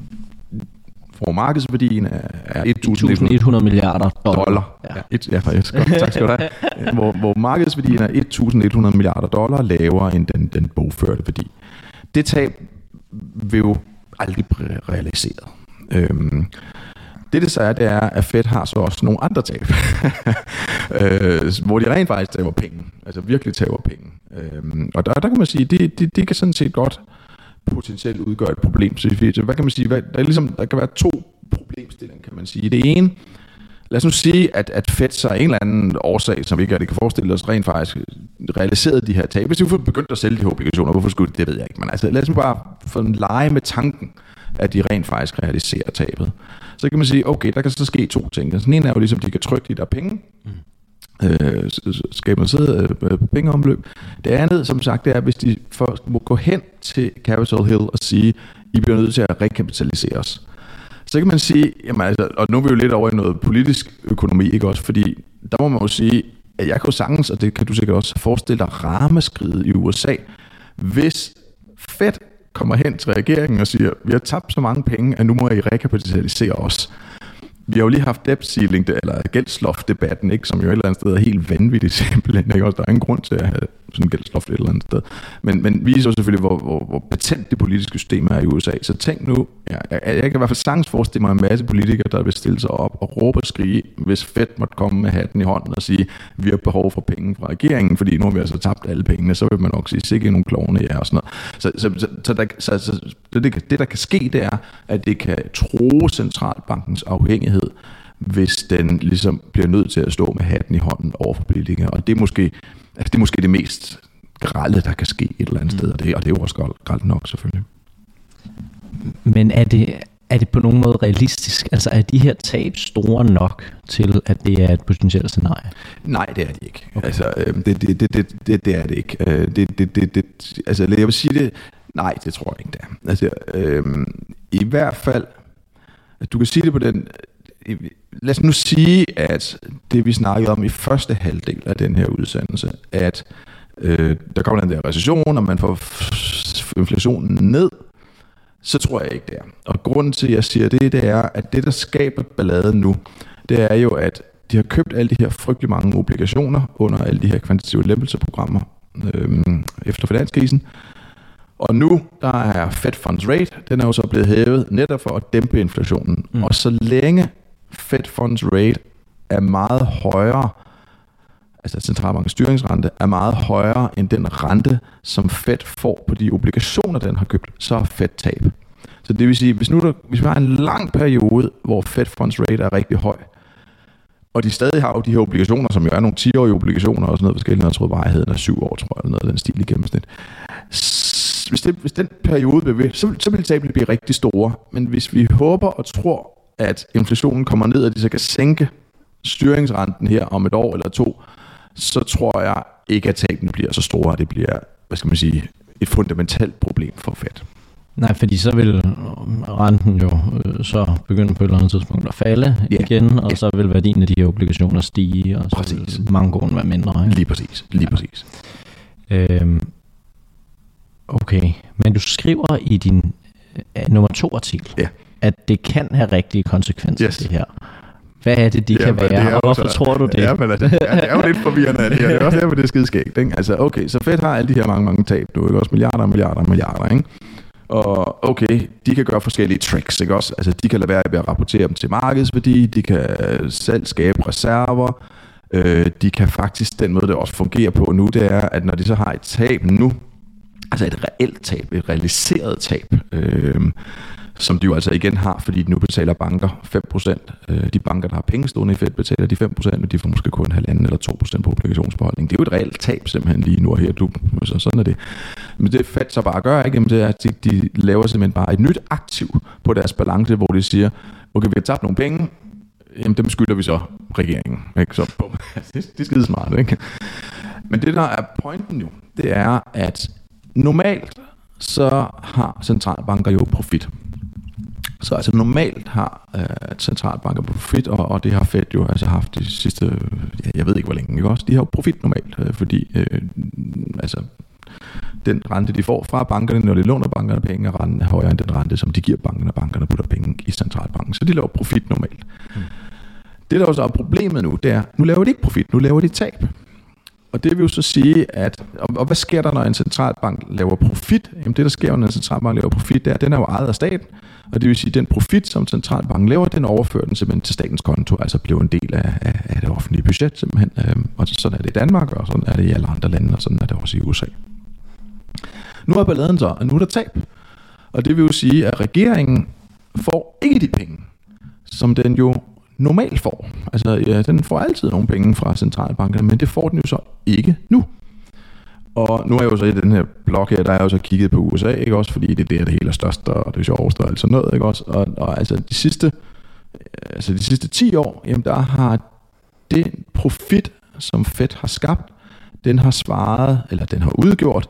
hvor markedsværdien er 1.100 milliarder dollar. dollar. Ja, et, ja faktisk. Godt, tak skal du have. hvor, hvor markedsværdien er 1.100 milliarder dollar lavere end den, den bogførte værdi det tab vil jo aldrig blive realiseret. Øhm, det det så er, det er, at Fed har så også nogle andre tab, øh, hvor de rent faktisk taber penge, altså virkelig taber penge. Øhm, og der, der kan man sige, det, det, det kan sådan set godt potentielt udgøre et problem. Så hvad kan man sige, hvad, der, er ligesom, der kan være to problemstillinger, kan man sige. Det ene, lad os nu sige, at, at Fed så en eller anden årsag, som vi ikke rigtig kan forestille os, rent faktisk realiserede de her tab. Hvis de begyndte at sælge de her obligationer, hvorfor skulle de det, ved jeg ikke. Men altså, lad os nu bare få en lege med tanken, at de rent faktisk realiserer tabet. Så kan man sige, okay, der kan så ske to ting. Den ene er jo ligesom, de kan trykke de der penge, mm. øh, skabe noget øh, pengeomløb. Det andet, som sagt, det er, hvis de først må gå hen til Capitol Hill og sige, I bliver nødt til at rekapitalisere os så kan man sige, jamen altså, og nu er vi jo lidt over i noget politisk økonomi, ikke også? Fordi der må man jo sige, at jeg kan sagtens, og det kan du sikkert også forestille dig, rameskridet i USA, hvis Fed kommer hen til regeringen og siger, vi har tabt så mange penge, at nu må I rekapitalisere os vi har jo lige haft debt ceiling, eller gældsloft-debatten, ikke, som jo et eller andet sted er helt vanvittigt simpelthen. Ikke? Også, der er ingen grund til at have sådan en gældsloft et eller andet sted. Men, men viser jo selvfølgelig, hvor, hvor, hvor patent det politiske system er i USA. Så tænk nu, ja, jeg, jeg kan i hvert fald sagtens forestille mig en masse politikere, der vil stille sig op og råbe og skrige, hvis Fed måtte komme med hatten i hånden og sige, vi har behov for penge fra regeringen, fordi nu har vi altså tabt alle pengene, så vil man nok sige, sikke nogle klovne ja, og sådan noget. Så, så, så, så, der, så, så det, det, det, der kan ske, det er, at det kan tro centralbankens afhængighed hvis den ligesom bliver nødt til at stå med hatten i hånden over for politikere. Og det er måske, altså det, er måske det mest grælde, der kan ske et eller andet mm. sted, og det, og det er jo også grældt nok selvfølgelig. Men er det, er det på nogen måde realistisk? Altså er de her tab store nok til, at det er et potentielt scenarie? Nej, det er de ikke. Okay. Altså, øh, det, det, det, det, det, det er det ikke. Øh, det, det, det, det, altså, jeg vil sige det, nej, det tror jeg ikke, det er. Altså, øh, I hvert fald, du kan sige det på den, lad os nu sige, at det vi snakkede om i første halvdel af den her udsendelse, at øh, der kommer den der recession, og man får inflationen ned, så tror jeg ikke det er. Og grunden til, at jeg siger det, det er, at det, der skaber balladen nu, det er jo, at de har købt alle de her frygtelig mange obligationer under alle de her kvantitative lempelseprogrammer øh, efter finanskrisen. Og nu, der er Fed Funds Rate, den er jo så blevet hævet netop for at dæmpe inflationen. Mm. Og så længe Fed Funds Rate er meget højere, altså centralbankens styringsrente, er meget højere end den rente, som Fed får på de obligationer, den har købt, så er Fed tab. Så det vil sige, hvis nu der, hvis vi har en lang periode, hvor Fed Funds Rate er rigtig høj, og de stadig har jo de her obligationer, som jo er nogle 10-årige obligationer og sådan noget forskelligt, jeg tror varigheden er 7 år, tror jeg, eller noget af den stil i gennemsnit, hvis, det, hvis den periode bliver ved, så, så vil tabene blive rigtig store. Men hvis vi håber og tror, at inflationen kommer ned, og de så kan sænke styringsrenten her om et år eller to, så tror jeg ikke, at tabene bliver så store, at det bliver, hvad skal man sige, et fundamentalt problem for Fed. Nej, fordi så vil renten jo øh, så begynde på et eller andet tidspunkt at falde ja. igen, og ja. så vil værdien af de her obligationer stige, og så præcis. vil mangoen være mindre. Ikke? Lige præcis, lige ja. præcis. Øhm, okay, men du skriver i din uh, nummer to artikel, ja. At det kan have rigtige konsekvenser, yes. det her. Hvad er det, de ja, kan være, det og hvorfor så, tror du det? Ja, men altså, det er jo lidt forvirrende det her. Det er også derfor, det er skideskægt. Ikke? Altså, okay, så Fed har alle de her mange, mange tab nu, ikke? Også milliarder, milliarder, milliarder, ikke? Og okay, de kan gøre forskellige tricks, ikke også? Altså, de kan lade være med at rapportere dem til markedsværdi, de kan selv skabe reserver, øh, de kan faktisk, den måde det også fungerer på nu, det er, at når de så har et tab nu, altså et reelt tab, et realiseret tab, øh, som de jo altså igen har, fordi nu betaler banker 5%. Øh, de banker, der har penge stående i Fed, betaler de 5%, og de får måske kun halvanden eller 2% på obligationsbeholdning. Det er jo et reelt tab simpelthen lige nu og her. Du, så sådan er det. Men det Fed så bare gør, ikke? det er, at de, de laver simpelthen bare et nyt aktiv på deres balance, hvor de siger, okay, vi har tabt nogle penge, jamen dem skylder vi så regeringen. Ikke? Så, det, det er skide smart, ikke? Men det der er pointen jo, det er, at normalt så har centralbanker jo profit. Så altså normalt har øh, centralbanker profit, og, og det har Fed jo altså haft de sidste, ja, jeg ved ikke hvor længe, ikke også? De har jo profit normalt, øh, fordi øh, altså den rente, de får fra bankerne, når de låner bankerne penge, er renten er højere end den rente, som de giver bankerne, når bankerne putter penge i centralbanken. Så de laver profit normalt. Mm. Det, der også er problemet nu, det er, nu laver de ikke profit, nu laver de tab. Og det vil jo så sige, at, og, og hvad sker der, når en centralbank laver profit? Jamen det, der sker, når en centralbank laver profit, det er, at den er jo ejet af staten. Og det vil sige, at den profit, som centralbanken laver, den overfører den simpelthen til statens konto, altså bliver en del af, af, af det offentlige budget simpelthen. Øhm, og sådan er det i Danmark, og sådan er det i alle andre lande, og sådan er det også i USA. Nu er balladen så, at nu er der tab. Og det vil jo sige, at regeringen får ikke de penge, som den jo normalt får. Altså, ja, den får altid nogle penge fra centralbankerne, men det får den jo så ikke nu. Og nu er jeg jo så i den her blog her, der er jeg jo så kigget på USA, ikke også, fordi det er der, det hele er størst, og det sjoveste og alt sådan noget, ikke også. Og, og altså de sidste, øh, altså de sidste 10 år, jamen der har den profit, som Fed har skabt, den har svaret, eller den har udgjort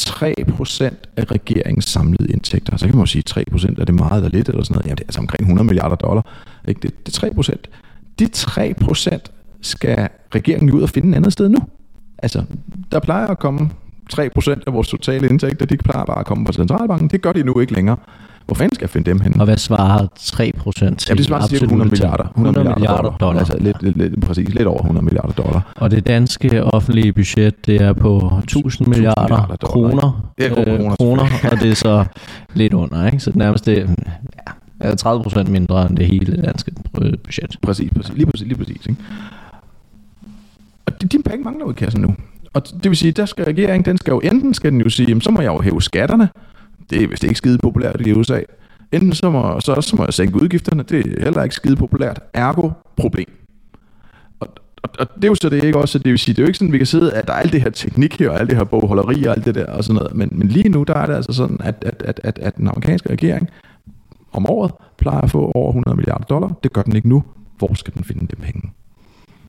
3% af regeringens samlede indtægter. Så kan man jo sige, 3% er det meget eller lidt eller sådan noget. Jamen det er altså omkring 100 milliarder dollar. Ikke? Det, det er 3%. De 3% skal regeringen ud og finde et andet sted nu. Altså, der plejer at komme 3% af vores totale indtægter, de plejer bare at komme fra centralbanken. Det gør de nu ikke længere. Hvor fanden skal jeg finde dem hen? Og hvad svarer 3 procent til? Ja, det svarer til 100 milliarder. 100, 100 milliarder dollar. dollar. Altså lidt, lidt, lidt, præcis, lidt over 100 milliarder dollar. Og det danske offentlige budget, det er på 1000 milliarder, milliarder kroner, ja, kroner, øh, kroner og det er så lidt under, ikke? Så det nærmest det, ja, 30 procent mindre end det hele danske budget. Præcis, præcis. Lige præcis, lige præcis ikke? Og de, de penge mangler jo i kassen nu. Og det vil sige, der skal regeringen, den skal jo enten skal den jo sige, jamen, så må jeg jo hæve skatterne, det er vist ikke skide populært i USA. Enten så må, så, så må jeg sænke udgifterne, det er heller ikke skide populært. Ergo, problem. Og, og, og det er jo så det ikke også, det vil sige, det er jo ikke sådan, vi kan sidde, at der er alt det her teknik her, og alt det her bogholderi og alt det der og sådan noget, men, men lige nu, der er det altså sådan, at, at, at, at, at den amerikanske regering om året plejer at få over 100 milliarder dollar. Det gør den ikke nu. Hvor skal den finde de penge?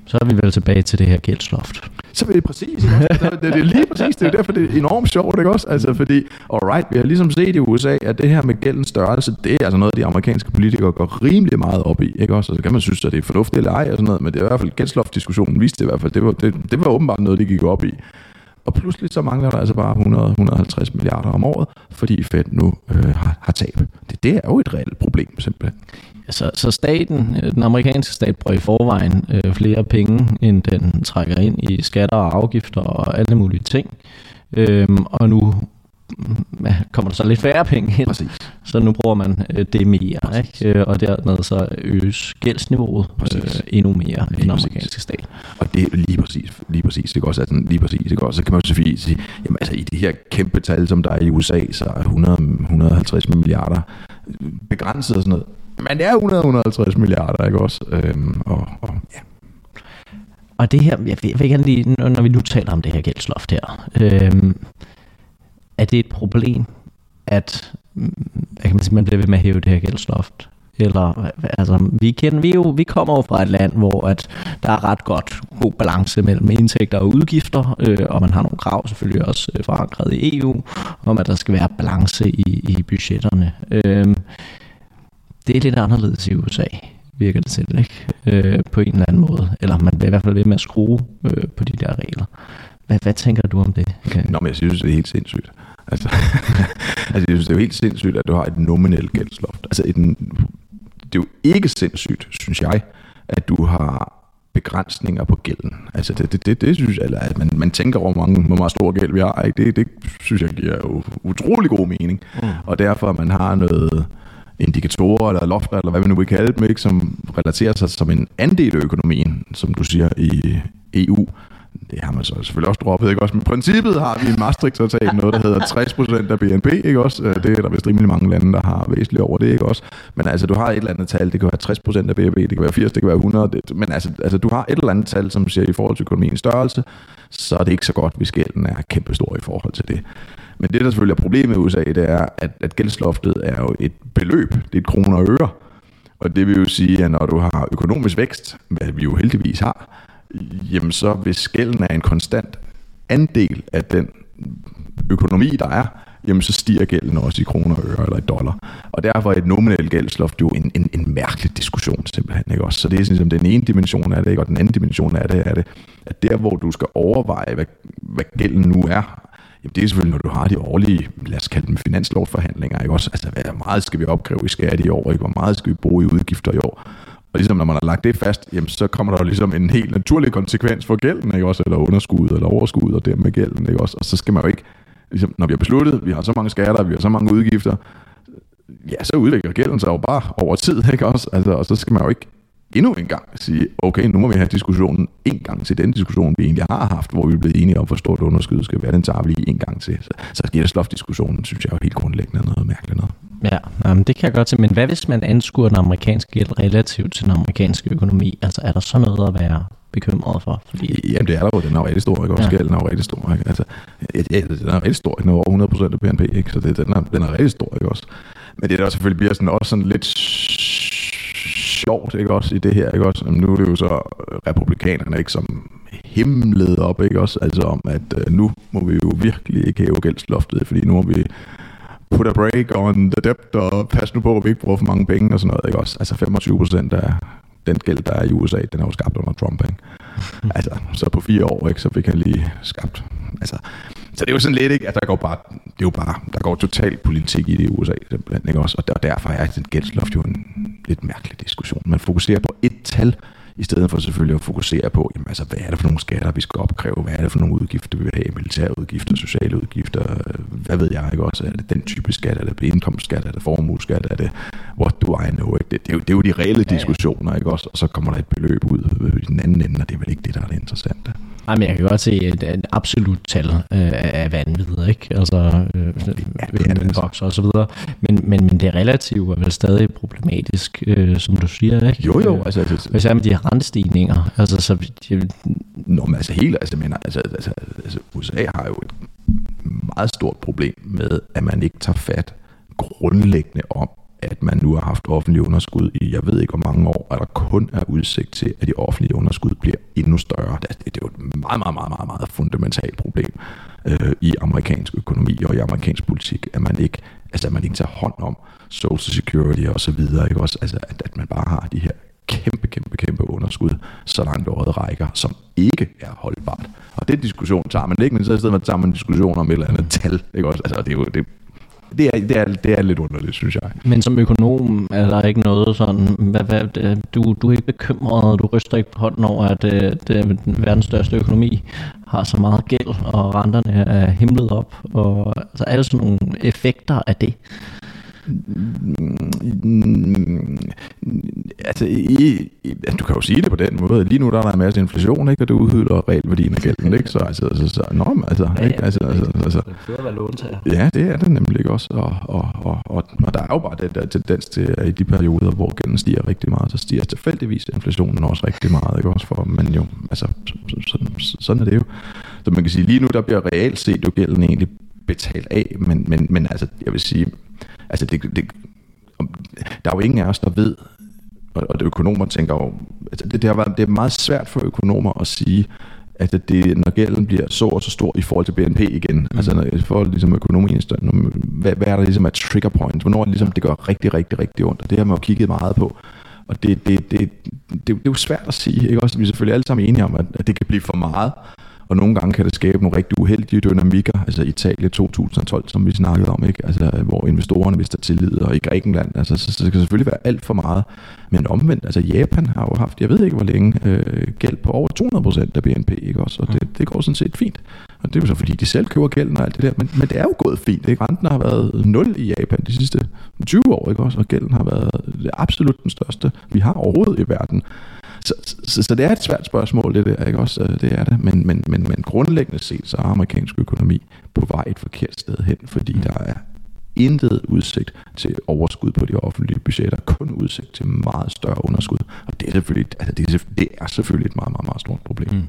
Så er vi vel tilbage til det her gældsloft. Så er det præcis, ikke det, det, er lige præcis, det er derfor, det er enormt sjovt, ikke også? Altså, fordi, alright, vi har ligesom set i USA, at det her med gældens størrelse, det er altså noget, de amerikanske politikere går rimelig meget op i, ikke også? Altså, kan man synes, at det er fornuftigt eller ej, og sådan noget, men det er i hvert fald, gældsloftdiskussionen viste det i hvert fald, det var, det, det var åbenbart noget, de gik op i. Og pludselig så mangler der altså bare 100-150 milliarder om året, fordi Fed nu øh, har, har tab. Det, det er jo et reelt problem simpelthen. Så, så staten, øh, den amerikanske stat, bruger i forvejen øh, flere penge, end den trækker ind i skatter og afgifter og alle mulige ting. Øhm, og nu kommer der så lidt færre penge ind, Præcis. så nu bruger man øh, det mere, ikke? Øh, og dermed så øges gældsniveauet øh, endnu mere lige i den amerikanske stat. Og det er lige præcis, lige præcis, det går også, sådan, lige præcis, det går også, så kan man jo selvfølgelig sige, jamen altså i de her kæmpe tal, som der er i USA, så er 100, 150 milliarder begrænset og sådan noget, men det er 100-150 milliarder, ikke også? Øhm, og, og, ja. og det her, jeg vil, jeg vil gerne lige, når vi nu taler om det her gældsloft her, øhm, er det et problem, at hvad kan man, sige, man bliver ved med at hæve det her gældsloft? Eller, altså, vi, kender, vi, jo, vi kommer jo fra et land, hvor at der er ret godt god balance mellem indtægter og udgifter, øh, og man har nogle krav selvfølgelig også øh, forankret i EU, om at der skal være balance i, i budgetterne. Øh, det er lidt anderledes i USA, virker det til, ikke? Øh, på en eller anden måde. Eller man bliver i hvert fald ved med at skrue øh, på de der regler. Hvad, hvad tænker du om det? Nå, men jeg synes, det er helt sindssygt. Altså, altså, jeg synes, det er jo helt sindssygt, at du har et nominelt gældsloft. Altså, et, det er jo ikke sindssygt, synes jeg, at du har begrænsninger på gælden. Altså det, det, det, det synes jeg, eller at man, man tænker over, hvor, mange, hvor meget stor gæld vi har, ikke? Det, det synes jeg giver jo utrolig god mening. Mm. Og derfor, at man har noget indikatorer eller lofter, eller hvad man nu vil kalde dem, ikke, som relaterer sig som en andel af økonomien, som du siger i EU, det har man så selvfølgelig også droppet, ikke også? Men princippet har vi i Maastricht-traktaten noget, der hedder 60% af BNP, ikke også? Øh, det er der vist rimelig mange lande, der har væsentligt over det, ikke også? Men altså, du har et eller andet tal, det kan være 60% af BNP, det kan være 80, det kan være 100, det, men altså, altså, du har et eller andet tal, som siger i forhold til økonomiens størrelse, så er det ikke så godt, hvis gælden er kæmpestor i forhold til det. Men det, der selvfølgelig er problemet i USA, det er, at, at gældsloftet er jo et beløb, det er et kroner og øre. Og det vil jo sige, at når du har økonomisk vækst, hvad vi jo heldigvis har, jamen så hvis gælden er en konstant andel af den økonomi, der er, jamen så stiger gælden også i kroner og øre eller i dollar. Og derfor er et nominelt gældsloft jo en, en, en mærkelig diskussion simpelthen. Ikke også? Så det er sådan, den ene dimension af det, ikke? og den anden dimension af det er det, at der hvor du skal overveje, hvad, hvad gælden nu er, Jamen det er selvfølgelig, når du har de årlige, lad os kalde dem finanslovsforhandlinger, ikke også? Altså, hvor meget skal vi opkræve i skat i år, ikke? Hvor meget skal vi bruge i udgifter i år? Og ligesom når man har lagt det fast, jamen, så kommer der jo ligesom en helt naturlig konsekvens for gælden, ikke også? Eller underskud, eller overskud, og dermed gælden, ikke også? Og så skal man jo ikke, ligesom, når vi har besluttet, vi har så mange skatter, vi har så mange udgifter, ja, så udvikler gælden sig jo bare over tid, ikke også? Altså, og så skal man jo ikke endnu en gang sige, okay, nu må vi have diskussionen en gang til den diskussion, vi egentlig har haft, hvor vi er blevet enige om, hvor stort underskud skal være, den tager vi lige en gang til. Så, så diskussionen, synes jeg er helt grundlæggende noget mærkeligt noget. Ja, um, det kan jeg godt til, men hvad hvis man anskuer den amerikanske gæld relativt til den amerikanske økonomi? Altså er der så noget at være bekymret for? Fordi... Jamen det er der jo, den er jo rigtig stor, ikke? Også ja. gælden er jo rigtig stor, ikke? Altså, ja, den er rigtig stor, den er over 100% af BNP, ikke? Så det, den, er, den er rigtig stor, ikke også? Men det der selvfølgelig bliver sådan, også sådan lidt sjovt, ikke også, i det her, ikke også? Nu er det jo så republikanerne, ikke, som himlede op, ikke også? Altså om, at uh, nu må vi jo virkelig ikke hæve gældsloftet, fordi nu må vi put a break on the debt, og pas nu på, at vi ikke bruger for mange penge og sådan noget, ikke også? Altså 25 procent af den gæld, der er i USA, den er jo skabt under Trump, ikke? Altså, så på fire år, ikke, så fik han lige skabt, altså, så det er jo sådan lidt, ikke, at der går bare, det er jo bare, der går total politik i det i USA, simpelthen, ikke også? Og der, derfor er den gældsloft jo en lidt mærkelig diskussion. Man fokuserer på et tal, i stedet for selvfølgelig at fokusere på, jamen, altså, hvad er det for nogle skatter, vi skal opkræve, hvad er det for nogle udgifter, vi vil have, militære udgifter, sociale udgifter, hvad ved jeg ikke også, er det den type skat, er det indkomstskat, er det formueskat, er det what do I know, ikke? Det, det, er jo, det er jo de reelle diskussioner, ikke også, og så kommer der et beløb ud i den anden ende, og det er vel ikke det, der er det interessante. Nej, men jeg kan godt se et, et absolut tal øh, af vanvid, ikke? Altså, øh, ja, det er det, altså. og så videre. Men, men, men det relativt er vel stadig problematisk, øh, som du siger, ikke? Jo, jo. Altså, altså, Hvad er med de rentestigninger? Altså, så, de, Nå, men altså helt, altså, mener, altså, altså, altså, USA har jo et meget stort problem med, at man ikke tager fat grundlæggende om, at man nu har haft offentlige underskud i, jeg ved ikke hvor mange år, og der kun er udsigt til, at de offentlige underskud bliver endnu større. Det, det er jo et meget, meget, meget, meget, meget fundamentalt problem øh, i amerikansk økonomi og i amerikansk politik, at man ikke, altså, at man ikke tager hånd om social security og så videre, ikke også? Altså, at, at man bare har de her kæmpe, kæmpe, kæmpe underskud, så langt året rækker, som ikke er holdbart. Og den diskussion tager man ikke, men så i stedet for tager man en diskussion om et eller andet tal. Ikke også? Altså, det er jo, det, det er, det, er, det er lidt underligt, synes jeg. Men som økonom er der ikke noget sådan, hvad, hvad, øh, du, du er ikke bekymret, du ryster ikke på hånden over, at øh, det, det, øh, verdens største økonomi har så meget gæld, og renterne er himlet op, og altså, alle sådan nogle effekter af det. Altså, i, i, du kan jo sige det på den måde. Lige nu der er der en masse inflation, ikke? og det udhylder regelværdien af gælden. Ikke? Så, altså, altså, så, nå, altså, ja, ikke? altså, altså, altså, det Ja, det er det nemlig også. Og, og, og, og, og der er jo bare den der tendens til, at i de perioder, hvor gælden stiger rigtig meget, så stiger tilfældigvis inflationen også rigtig meget. Ikke? Også for, men jo, altså, så, så, så, sådan er det jo. Så man kan sige, lige nu der bliver realt set jo gælden egentlig betale af, men, men, men altså, jeg vil sige, altså det, det, der er jo ingen af os, der ved, og, og det økonomer tænker jo, altså det, det, har været, det er meget svært for økonomer at sige, at det, når gælden bliver så og så stor i forhold til BNP igen, mm. altså når, i forhold ligesom økonomien, hvad, hvad er der ligesom et trigger point, hvornår det ligesom, det gør rigtig, rigtig, rigtig ondt, og det har man jo kigget meget på, og det, det, det, det, det er jo svært at sige, ikke? Også, vi er selvfølgelig alle sammen enige om, at, at det kan blive for meget, og nogle gange kan det skabe nogle rigtig uheldige dynamikker, altså Italien 2012, som vi snakkede om, ikke? Altså, hvor investorerne mister tillid, og i Grækenland, altså, så, så det kan selvfølgelig være alt for meget. Men omvendt, altså Japan har jo haft, jeg ved ikke hvor længe, øh, gæld på over 200% af BNP, ikke også? Og det, det går sådan set fint. Og det er jo så fordi, de selv køber gælden og alt det der, men, men det er jo gået fint, ikke? Renten har været 0 i Japan de sidste 20 år, ikke også? Og gælden har været absolut den største, vi har overhovedet i verden. Så, så, så det er et svært spørgsmål, det der, ikke også? Det er det. Men, men, men, men grundlæggende set, så er amerikansk økonomi på vej et forkert sted hen, fordi der er intet udsigt til overskud på de offentlige budgetter, kun udsigt til meget større underskud. Og det er selvfølgelig, altså det er, det er selvfølgelig et meget, meget, meget stort problem. Mm.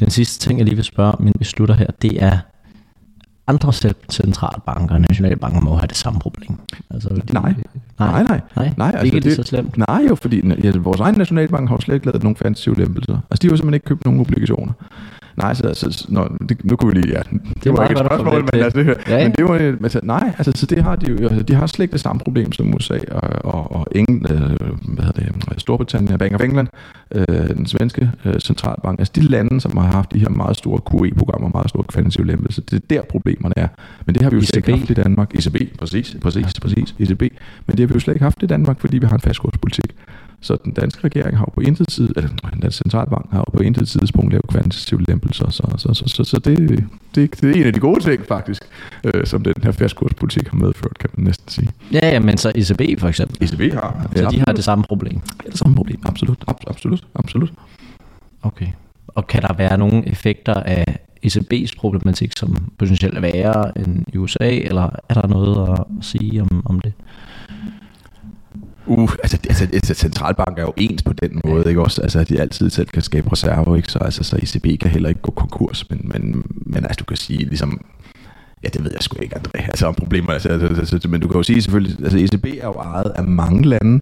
Den sidste ting, jeg lige vil spørge, men vi slutter her, det er, andre centralbanker og nationalbanker må have det samme problem. Altså, de, nej. Nej, nej. Nej, nej altså, ikke det, det så slemt. Nej, jo, fordi ja, vores egen nationalbank har jo slet ikke lavet nogen fancy lempelser. Altså, de har jo simpelthen ikke købt nogen obligationer. Nej, så, så nå, det, nu kunne vi lige, ja, det, det var ikke et spørgsmål, men, altså, det, ja, ja. men det var, altså, nej, altså, så det har de jo, altså, de har slet ikke det samme problem som USA og, og, og England, øh, hvad hedder det, Storbritannien, Bank of England, øh, den svenske øh, centralbank, altså de lande, som har haft de her meget store QE-programmer, meget store kvantitative lempelser, det er der problemerne er. Men det har vi jo slet ikke haft i Danmark. ECB, præcis, præcis, præcis, ECB. Men det har vi jo slet ikke haft i Danmark, fordi vi har en fastkurspolitik. Så den danske regering har jo på intet tid, eller den danske centralbank har jo på intet tidspunkt lavet kvantitative lempelser, så, så, så, så, så det, det, det er en af de gode ting faktisk, øh, som den her fastkurspolitik har medført, kan man næsten sige. Ja, ja, men så ECB for eksempel. ECB har. Så ja, de har det samme problem. Ja, det samme problem, absolut, absolut, absolut. Okay. Og kan der være nogle effekter af ECB's problematik, som potentielt er værre end i USA, eller er der noget at sige om, om det? Uh, altså, altså, altså centralbank er jo ens på den måde, ikke også? Altså, at de altid selv kan skabe reserver, ikke? Så, altså, så ECB kan heller ikke gå konkurs, men, men, men altså, du kan sige, ligesom, ja, det ved jeg sgu ikke, André, altså om problemer, altså, altså, altså, men du kan jo sige selvfølgelig, altså ECB er jo ejet af mange lande,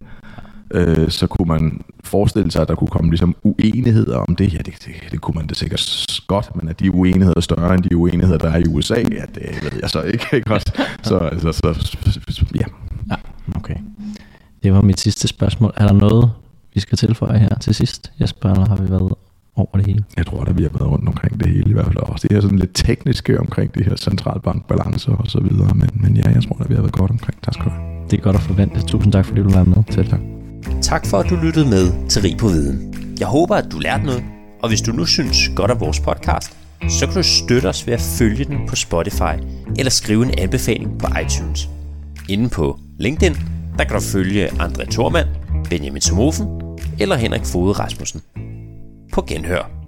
øh, så kunne man forestille sig, at der kunne komme ligesom uenigheder om det. Ja, det, det, det kunne man da sikkert godt, men at de uenigheder er større end de uenigheder, der er i USA, ja, det ved jeg så ikke. ikke også? Så, altså, så, ja. ja. Okay. Det var mit sidste spørgsmål. Er der noget, vi skal tilføje her til sidst? Jesper, eller har vi været over det hele? Jeg tror, at vi har været rundt omkring det hele i hvert fald. Også det er sådan lidt tekniske omkring de her centralbankbalancer og så videre. Men, men ja, jeg tror, at vi har været godt omkring. Tak skal du have. Det er godt at forvente. Tusind tak, fordi du var med. Selv tak. Tak for, at du lyttede med til Rig på Viden. Jeg håber, at du lærte noget. Og hvis du nu synes godt om vores podcast, så kan du støtte os ved at følge den på Spotify eller skrive en anbefaling på iTunes. Inden på LinkedIn der kan du følge André Thormand, Benjamin Somofen eller Henrik Fode Rasmussen. På genhør.